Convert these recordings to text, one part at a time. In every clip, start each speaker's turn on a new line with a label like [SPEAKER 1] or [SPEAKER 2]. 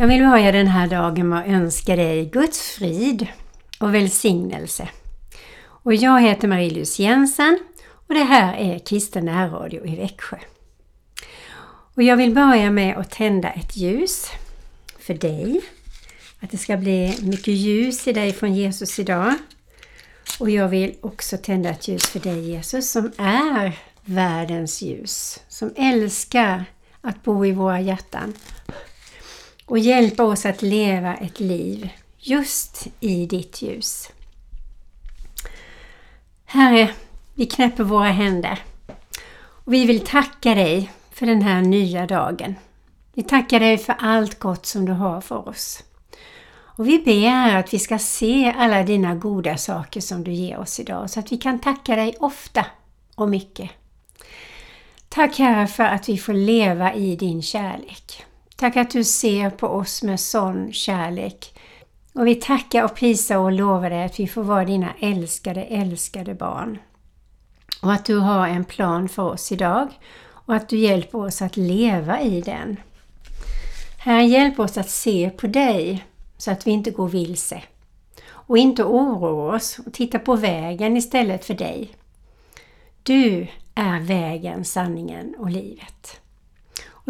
[SPEAKER 1] Jag vill börja den här dagen med att önska dig Guds frid och välsignelse. Och jag heter Marie-Louise Jensen och det här är Kristen närradio i Växjö. Och jag vill börja med att tända ett ljus för dig. Att det ska bli mycket ljus i dig från Jesus idag. Och jag vill också tända ett ljus för dig Jesus som är världens ljus. Som älskar att bo i våra hjärtan och hjälpa oss att leva ett liv just i ditt ljus. Herre, vi knäpper våra händer och vi vill tacka dig för den här nya dagen. Vi tackar dig för allt gott som du har för oss. Och vi ber att vi ska se alla dina goda saker som du ger oss idag så att vi kan tacka dig ofta och mycket. Tack Herre för att vi får leva i din kärlek. Tack att du ser på oss med sån kärlek. Och vi tackar och prisar och lovar dig att vi får vara dina älskade, älskade barn. Och att du har en plan för oss idag och att du hjälper oss att leva i den. Herre, hjälp oss att se på dig så att vi inte går vilse. Och inte oroa oss och titta på vägen istället för dig. Du är vägen, sanningen och livet.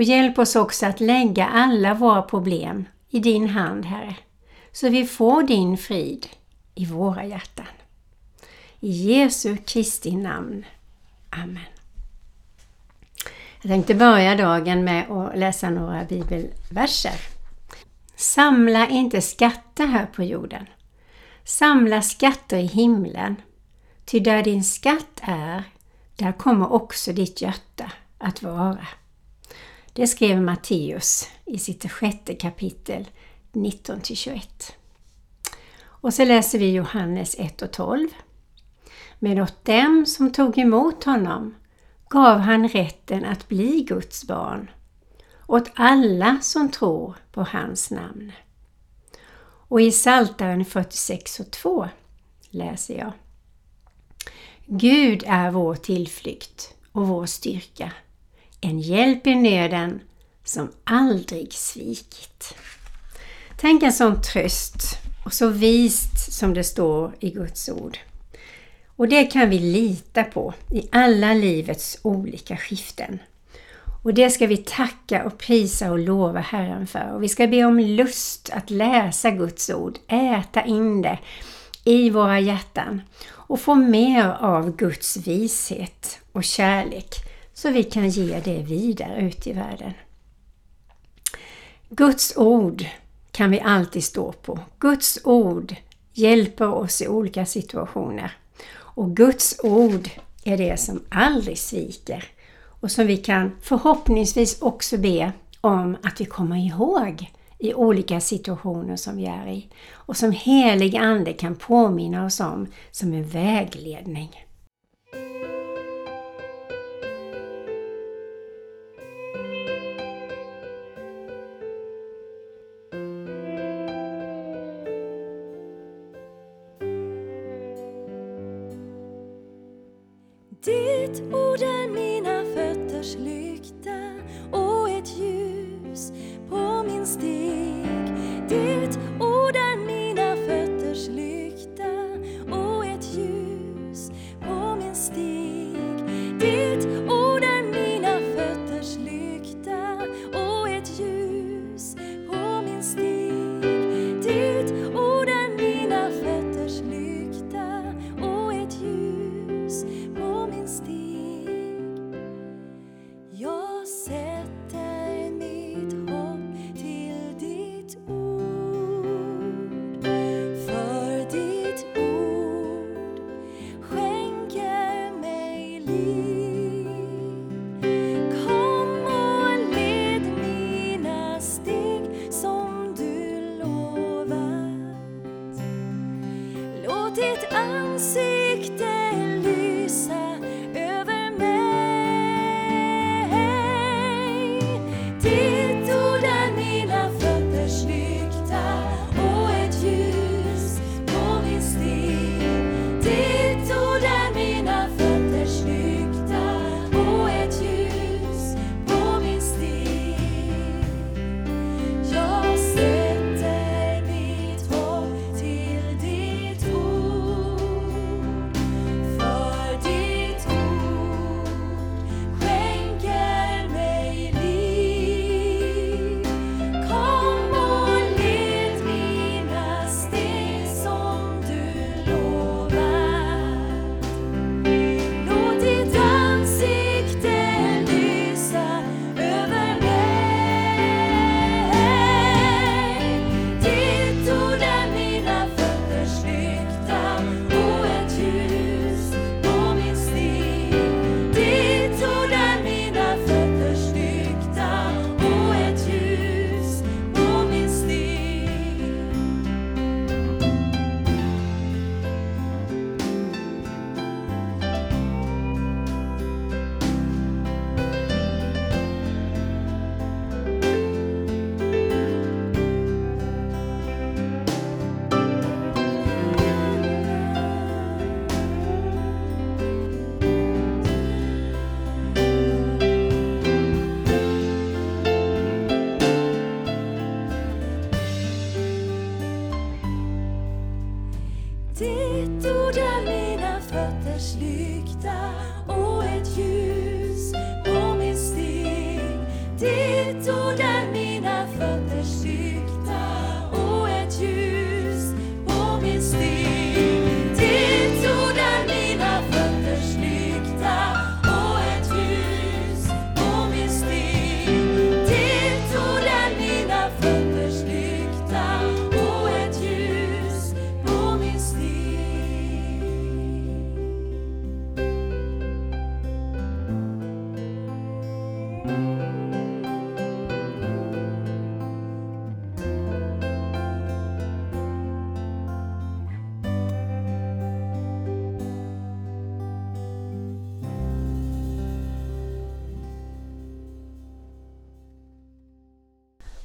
[SPEAKER 1] Och hjälp oss också att lägga alla våra problem i din hand, Herre, så vi får din frid i våra hjärtan. I Jesu Kristi namn. Amen. Jag tänkte börja dagen med att läsa några bibelverser. Samla inte skatter här på jorden. Samla skatter i himlen. Ty där din skatt är, där kommer också ditt hjärta att vara. Det skrev Matteus i sitt sjätte kapitel 19-21. Och så läser vi Johannes 1 och 12. Men åt dem som tog emot honom gav han rätten att bli Guds barn, åt alla som tror på hans namn. Och i Psaltaren 46 och 2 läser jag. Gud är vår tillflykt och vår styrka, en hjälp i nöden som aldrig svikit. Tänk en sån tröst och så vist som det står i Guds ord. Och det kan vi lita på i alla livets olika skiften. Och det ska vi tacka och prisa och lova Herren för. Och vi ska be om lust att läsa Guds ord, äta in det i våra hjärtan och få mer av Guds vishet och kärlek så vi kan ge det vidare ut i världen. Guds ord kan vi alltid stå på. Guds ord hjälper oss i olika situationer. Och Guds ord är det som aldrig sviker och som vi kan förhoppningsvis också be om att vi kommer ihåg i olika situationer som vi är i och som helig Ande kan påminna oss om som en vägledning.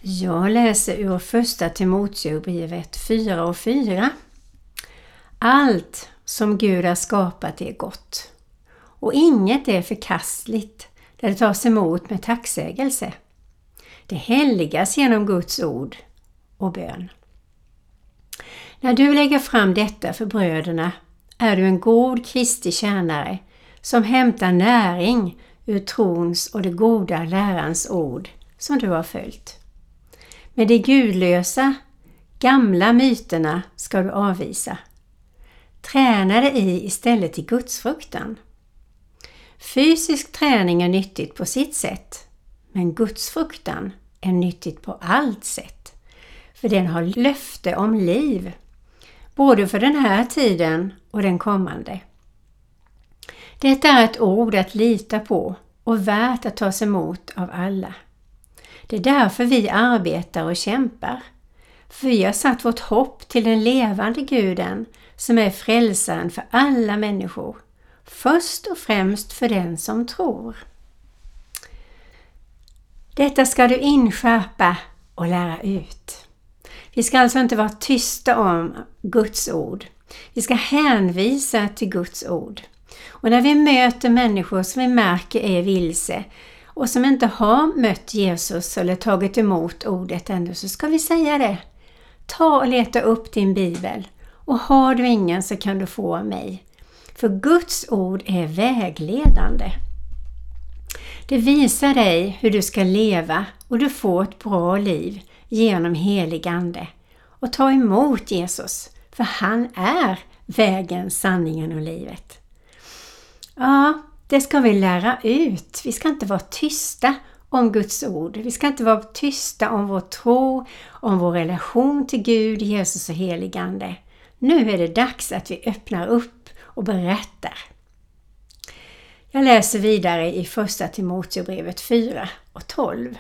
[SPEAKER 1] Jag läser ur första Timoteusbrevet 4 och 4. Allt som Gud har skapat är gott och inget är förkastligt där det tas emot med tacksägelse. Det helgas genom Guds ord och bön. När du lägger fram detta för bröderna är du en god Kristi tjänare som hämtar näring ur trons och det goda lärans ord som du har följt. Men de gudlösa, gamla myterna ska du avvisa. Träna dig i istället i gudsfruktan. Fysisk träning är nyttigt på sitt sätt, men gudsfruktan är nyttigt på allt sätt. För den har löfte om liv, både för den här tiden och den kommande. Detta är ett ord att lita på och värt att tas emot av alla. Det är därför vi arbetar och kämpar. För vi har satt vårt hopp till den levande guden som är frälsaren för alla människor. Först och främst för den som tror. Detta ska du inskärpa och lära ut. Vi ska alltså inte vara tysta om Guds ord. Vi ska hänvisa till Guds ord. Och när vi möter människor som vi märker är vilse och som inte har mött Jesus eller tagit emot ordet ännu så ska vi säga det. Ta och leta upp din bibel och har du ingen så kan du få av mig. För Guds ord är vägledande. Det visar dig hur du ska leva och du får ett bra liv genom helig Ande. Och ta emot Jesus, för han är vägen, sanningen och livet. Ja, det ska vi lära ut. Vi ska inte vara tysta om Guds ord. Vi ska inte vara tysta om vår tro, om vår relation till Gud, Jesus och heligande. Nu är det dags att vi öppnar upp och berättar. Jag läser vidare i Första Timoteobrevet 4 och 12.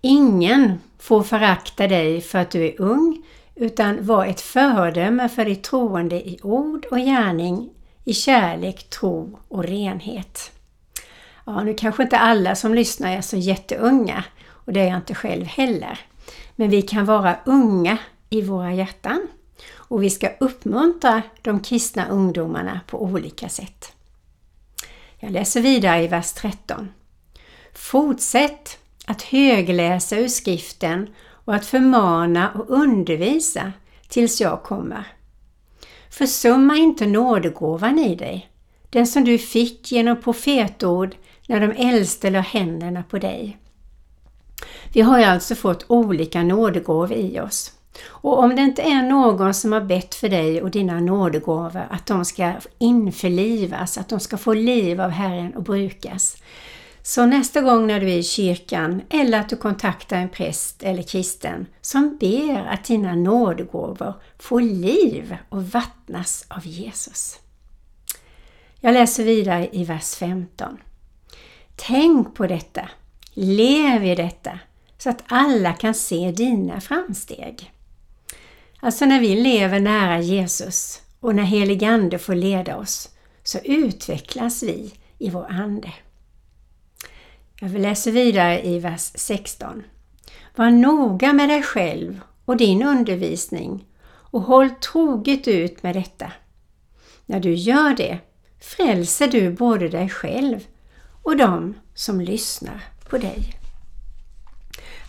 [SPEAKER 1] Ingen får förakta dig för att du är ung, utan var ett föredöme för de troende i ord och gärning, i kärlek, tro och renhet. Ja, nu kanske inte alla som lyssnar är så jätteunga och det är jag inte själv heller. Men vi kan vara unga i våra hjärtan och vi ska uppmuntra de kristna ungdomarna på olika sätt. Jag läser vidare i vers 13. Fortsätt att högläsa ur skriften och att förmana och undervisa tills jag kommer. Försumma inte nådegåvan i dig, den som du fick genom profetord när de äldste la händerna på dig. Vi har ju alltså fått olika nådegåvor i oss. Och om det inte är någon som har bett för dig och dina nådegåvor att de ska införlivas, att de ska få liv av Herren och brukas. Så nästa gång när du är i kyrkan eller att du kontaktar en präst eller kristen som ber att dina nådegåvor får liv och vattnas av Jesus. Jag läser vidare i vers 15. Tänk på detta, lev i detta, så att alla kan se dina framsteg. Alltså när vi lever nära Jesus och när helig Ande får leda oss så utvecklas vi i vår ande. Jag läser vidare i vers 16. Var noga med dig själv och din undervisning och håll troget ut med detta. När du gör det frälser du både dig själv och de som lyssnar på dig.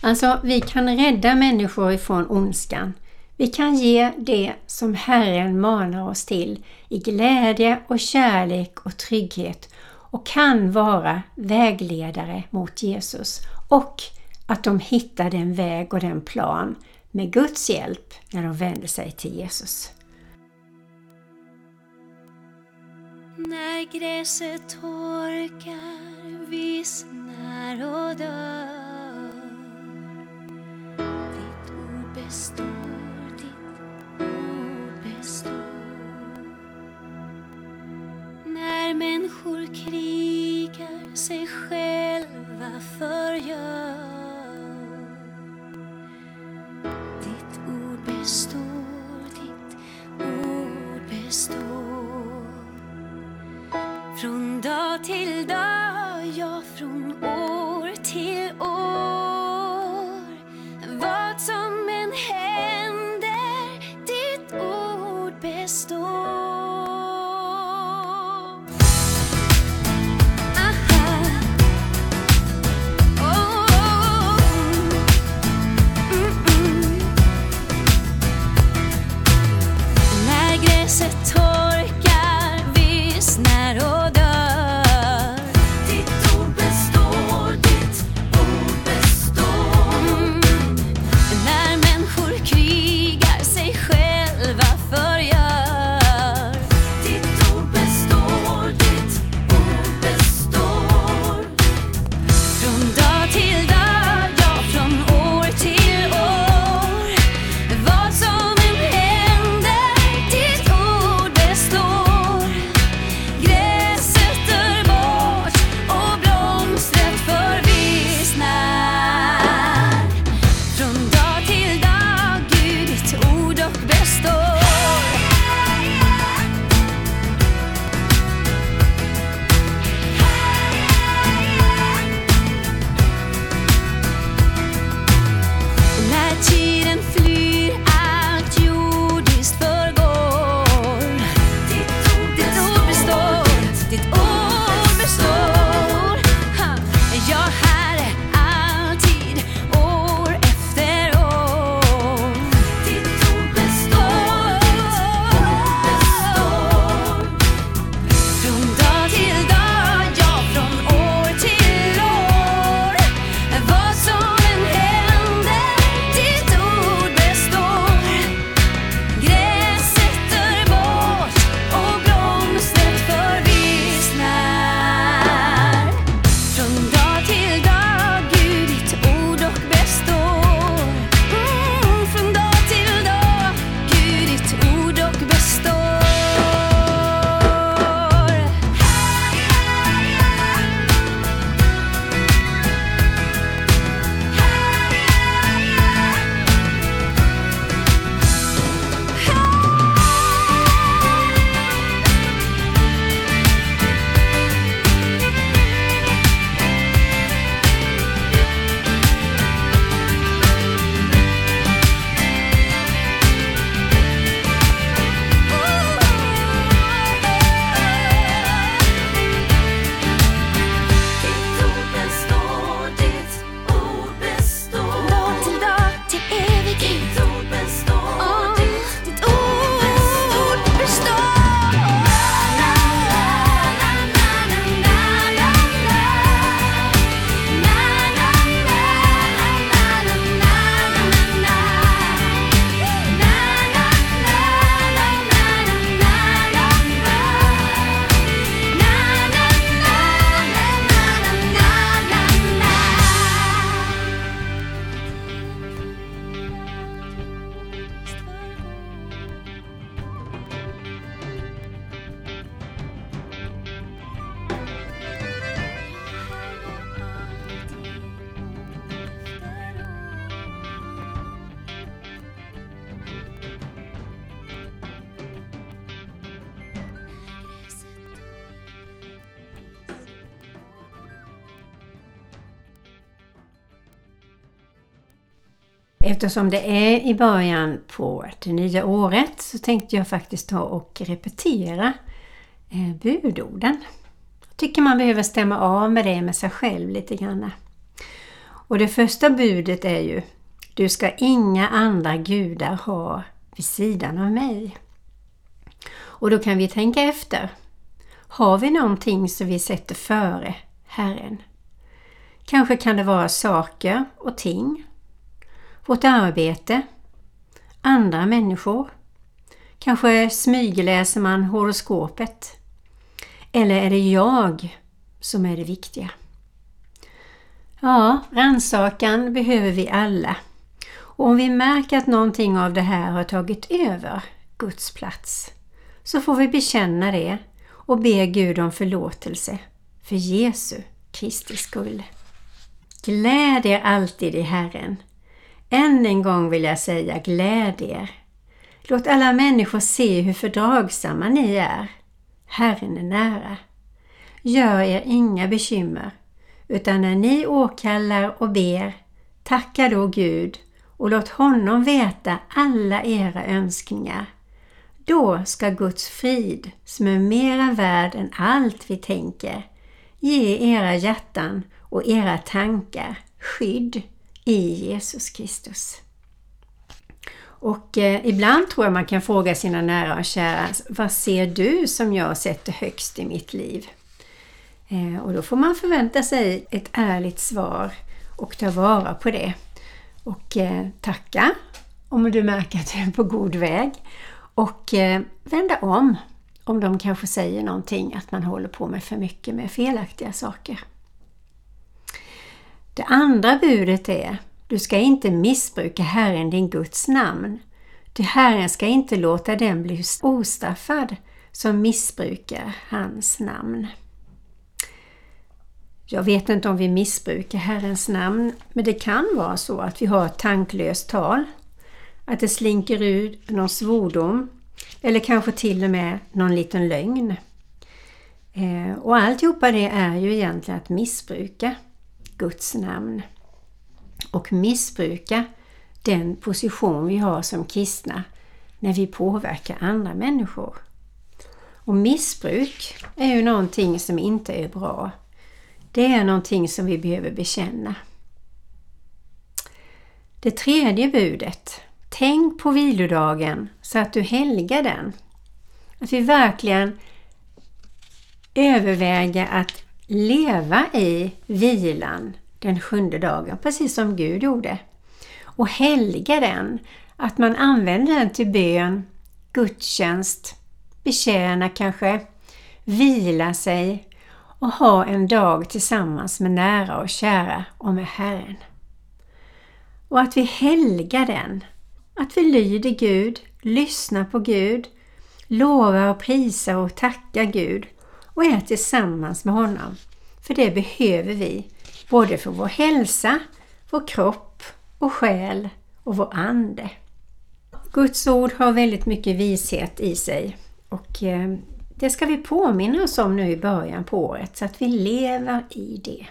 [SPEAKER 1] Alltså, vi kan rädda människor ifrån ondskan vi kan ge det som Herren manar oss till i glädje och kärlek och trygghet och kan vara vägledare mot Jesus. Och att de hittar den väg och den plan med Guds hjälp när de vänder sig till Jesus.
[SPEAKER 2] När gräset torkar, vissnar och dör. Ditt ord består ditt ord består. Människor krigar sig själva förgör Ditt ord består, ditt ord består. Från dag till dag, ja från år till
[SPEAKER 1] eftersom det är i början på det nya året så tänkte jag faktiskt ta och repetera eh, budorden. Jag tycker man behöver stämma av med det med sig själv lite grann. Och det första budet är ju Du ska inga andra gudar ha vid sidan av mig. Och då kan vi tänka efter. Har vi någonting som vi sätter före Herren? Kanske kan det vara saker och ting, vårt arbete, andra människor. Kanske smygläser man horoskopet. Eller är det jag som är det viktiga? Ja, rannsakan behöver vi alla. Och om vi märker att någonting av det här har tagit över Guds plats så får vi bekänna det och be Gud om förlåtelse för Jesu Kristi skull. Gläd er alltid i Herren. Än en gång vill jag säga gläd er. Låt alla människor se hur fördragsamma ni är. Herren är nära. Gör er inga bekymmer, utan när ni åkallar och ber, tacka då Gud och låt honom veta alla era önskningar. Då ska Guds frid, som är mera värd än allt vi tänker, ge era hjärtan och era tankar skydd i Jesus Kristus. Och eh, ibland tror jag man kan fråga sina nära och kära, vad ser du som jag sätter högst i mitt liv? Eh, och då får man förvänta sig ett ärligt svar och ta vara på det. Och eh, tacka om du märker att du är på god väg. Och eh, vända om om de kanske säger någonting att man håller på med för mycket med felaktiga saker. Det andra budet är du ska inte missbruka Herren din Guds namn. Ty Herren ska inte låta den bli ostraffad som missbrukar hans namn. Jag vet inte om vi missbrukar Herrens namn, men det kan vara så att vi har ett tanklöst tal, att det slinker ut någon svordom eller kanske till och med någon liten lögn. Eh, och alltihopa det är ju egentligen att missbruka Guds namn och missbruka den position vi har som kristna när vi påverkar andra människor. Och missbruk är ju någonting som inte är bra. Det är någonting som vi behöver bekänna. Det tredje budet. Tänk på vilodagen så att du helgar den. Att vi verkligen överväger att leva i vilan den sjunde dagen, precis som Gud gjorde. Och helga den, att man använder den till bön, gudstjänst, betjäna kanske, vila sig och ha en dag tillsammans med nära och kära och med Herren. Och att vi helgar den, att vi lyder Gud, lyssnar på Gud, lovar och prisar och tackar Gud och är tillsammans med honom. För det behöver vi, både för vår hälsa, vår kropp och själ och vår ande. Guds ord har väldigt mycket vishet i sig och eh, det ska vi påminna oss om nu i början på året så att vi lever i det.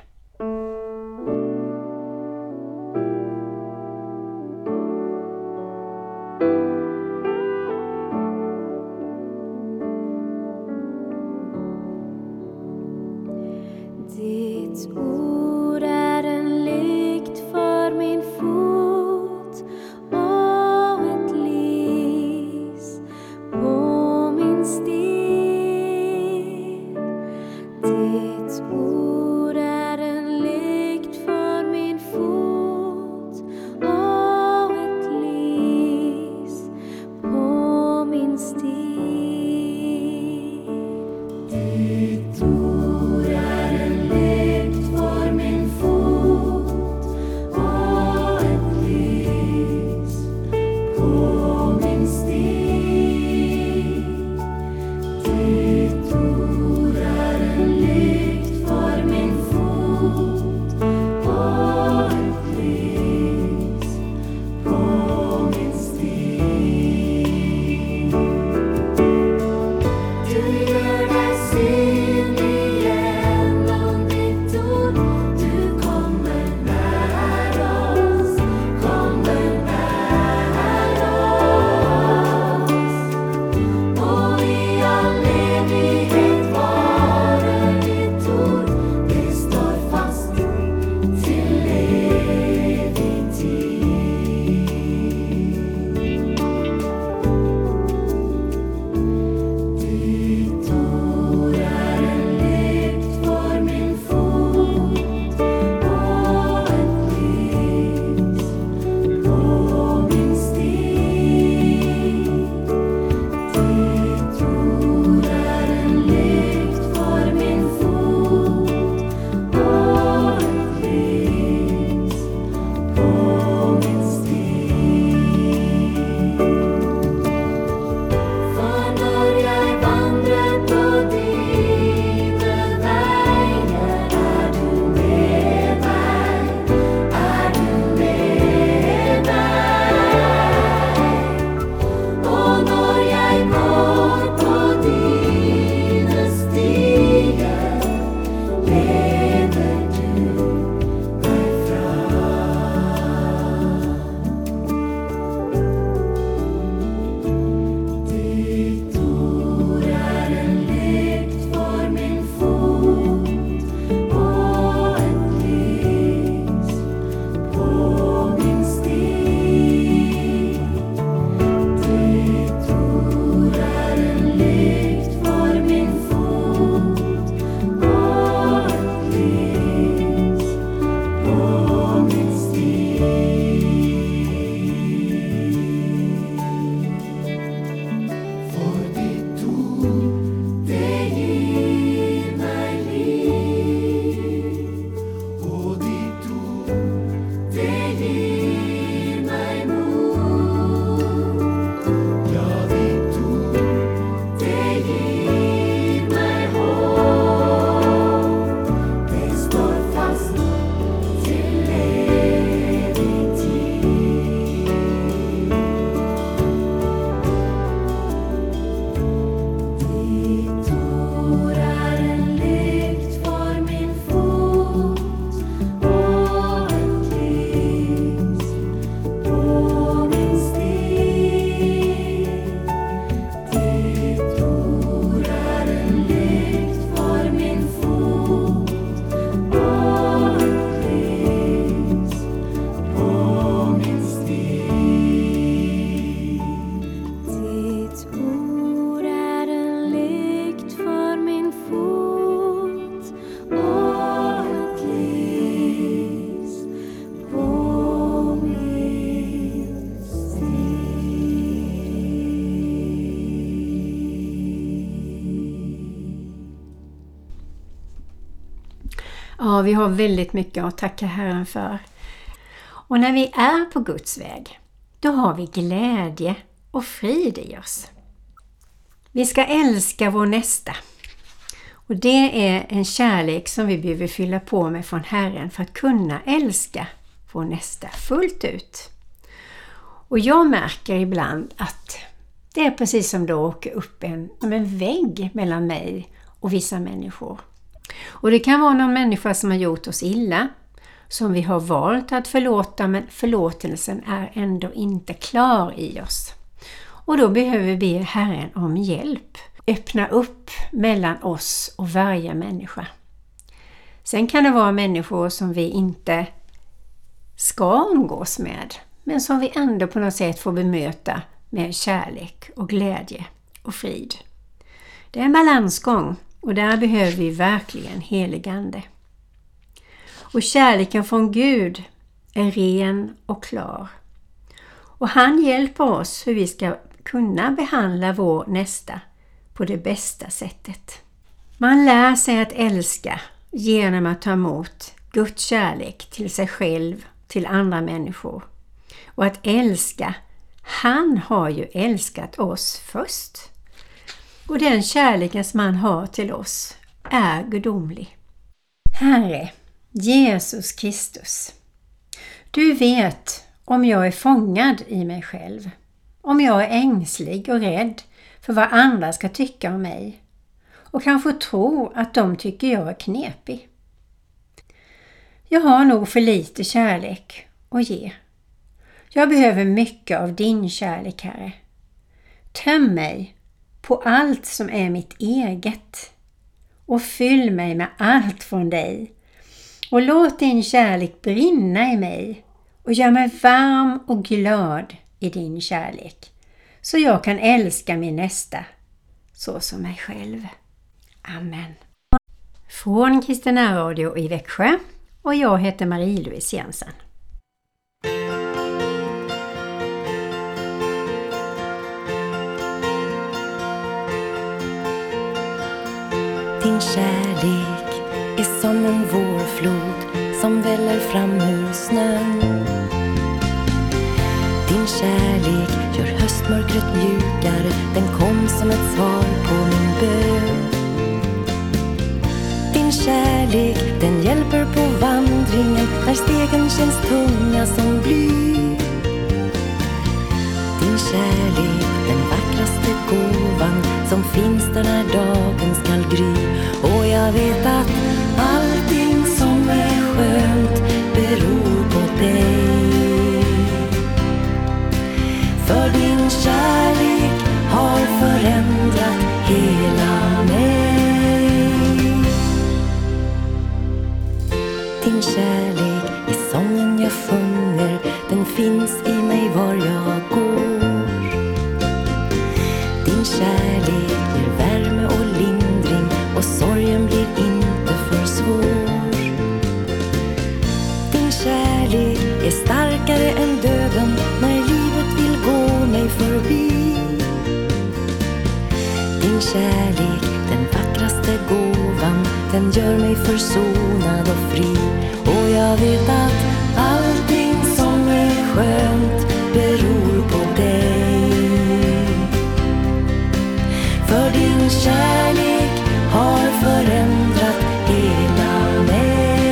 [SPEAKER 2] Ja,
[SPEAKER 1] vi har väldigt mycket att tacka Herren för. Och när vi är på Guds väg, då har vi glädje och frid i oss. Vi ska älska vår nästa. Och det är en kärlek som vi behöver fylla på med från Herren för att kunna älska vår nästa fullt ut. Och jag märker ibland att det är precis som det åker upp en, som en vägg mellan mig och vissa människor. Och det kan vara någon människa som har gjort oss illa, som vi har valt att förlåta men förlåtelsen är ändå inte klar i oss. Och då behöver vi be Herren om hjälp. Öppna upp mellan oss och varje människa. Sen kan det vara människor som vi inte ska umgås med, men som vi ändå på något sätt får bemöta med kärlek och glädje och frid. Det är en balansgång och där behöver vi verkligen heligande. Och kärleken från Gud är ren och klar. Och han hjälper oss hur vi ska kunna behandla vår nästa på det bästa sättet. Man lär sig att älska genom att ta emot Guds kärlek till sig själv, till andra människor. Och att älska, han har ju älskat oss först. Och den kärleken som han har till oss är gudomlig. Herre, Jesus Kristus. Du vet om jag är fångad i mig själv. Om jag är ängslig och rädd för vad andra ska tycka om mig. Och kanske tro att de tycker jag är knepig. Jag har nog för lite kärlek att ge. Jag behöver mycket av din kärlek, Herre. Töm mig på allt som är mitt eget och fyll mig med allt från dig. Och låt din kärlek brinna i mig och gör mig varm och glad i din kärlek så jag kan älska min nästa så som mig själv. Amen. Från Kristina Radio i Växjö och jag heter Marie-Louise Jensen.
[SPEAKER 3] Din kärlek är som en vårflod som väller fram ur snön. Din kärlek gör höstmörkret mjukare, den kom som ett svar på min bön. Din kärlek, den hjälper på vandringen när stegen känns tunga som bly. Din kärlek, begåvan som finns där när dagen skall gry. Och jag vet att allting som är skönt beror på dig. För din kärlek har förändrat hela mig. Din kärlek är sången jag sjunger, den finns i mig var jag Din kärlek, den vackraste gåvan den gör mig försonad och fri. Och jag vet att allting som är skönt beror på dig. För din kärlek har förändrat hela mig.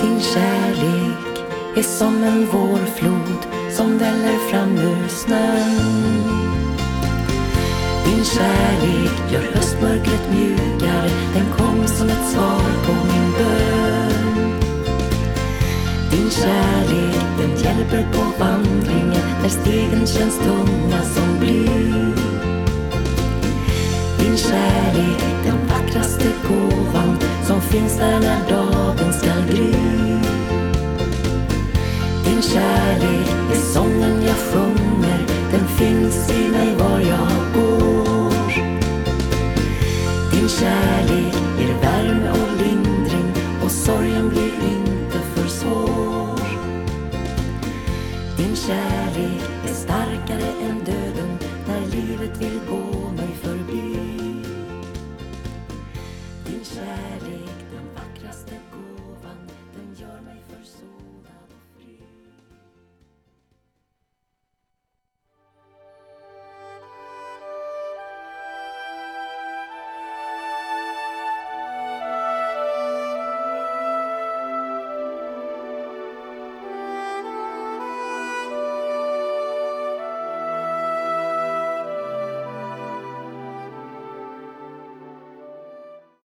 [SPEAKER 3] Din kärlek är som en vårflod som väller fram ur snön. Din kärlek gör höstmörkret mjukare. Den kom som ett svar på min bön. Din kärlek den hjälper på vandringen När stegen känns tunga som bly. Din kärlek den vackraste gåvan Som finns där när dagen skall gry. Din kärlek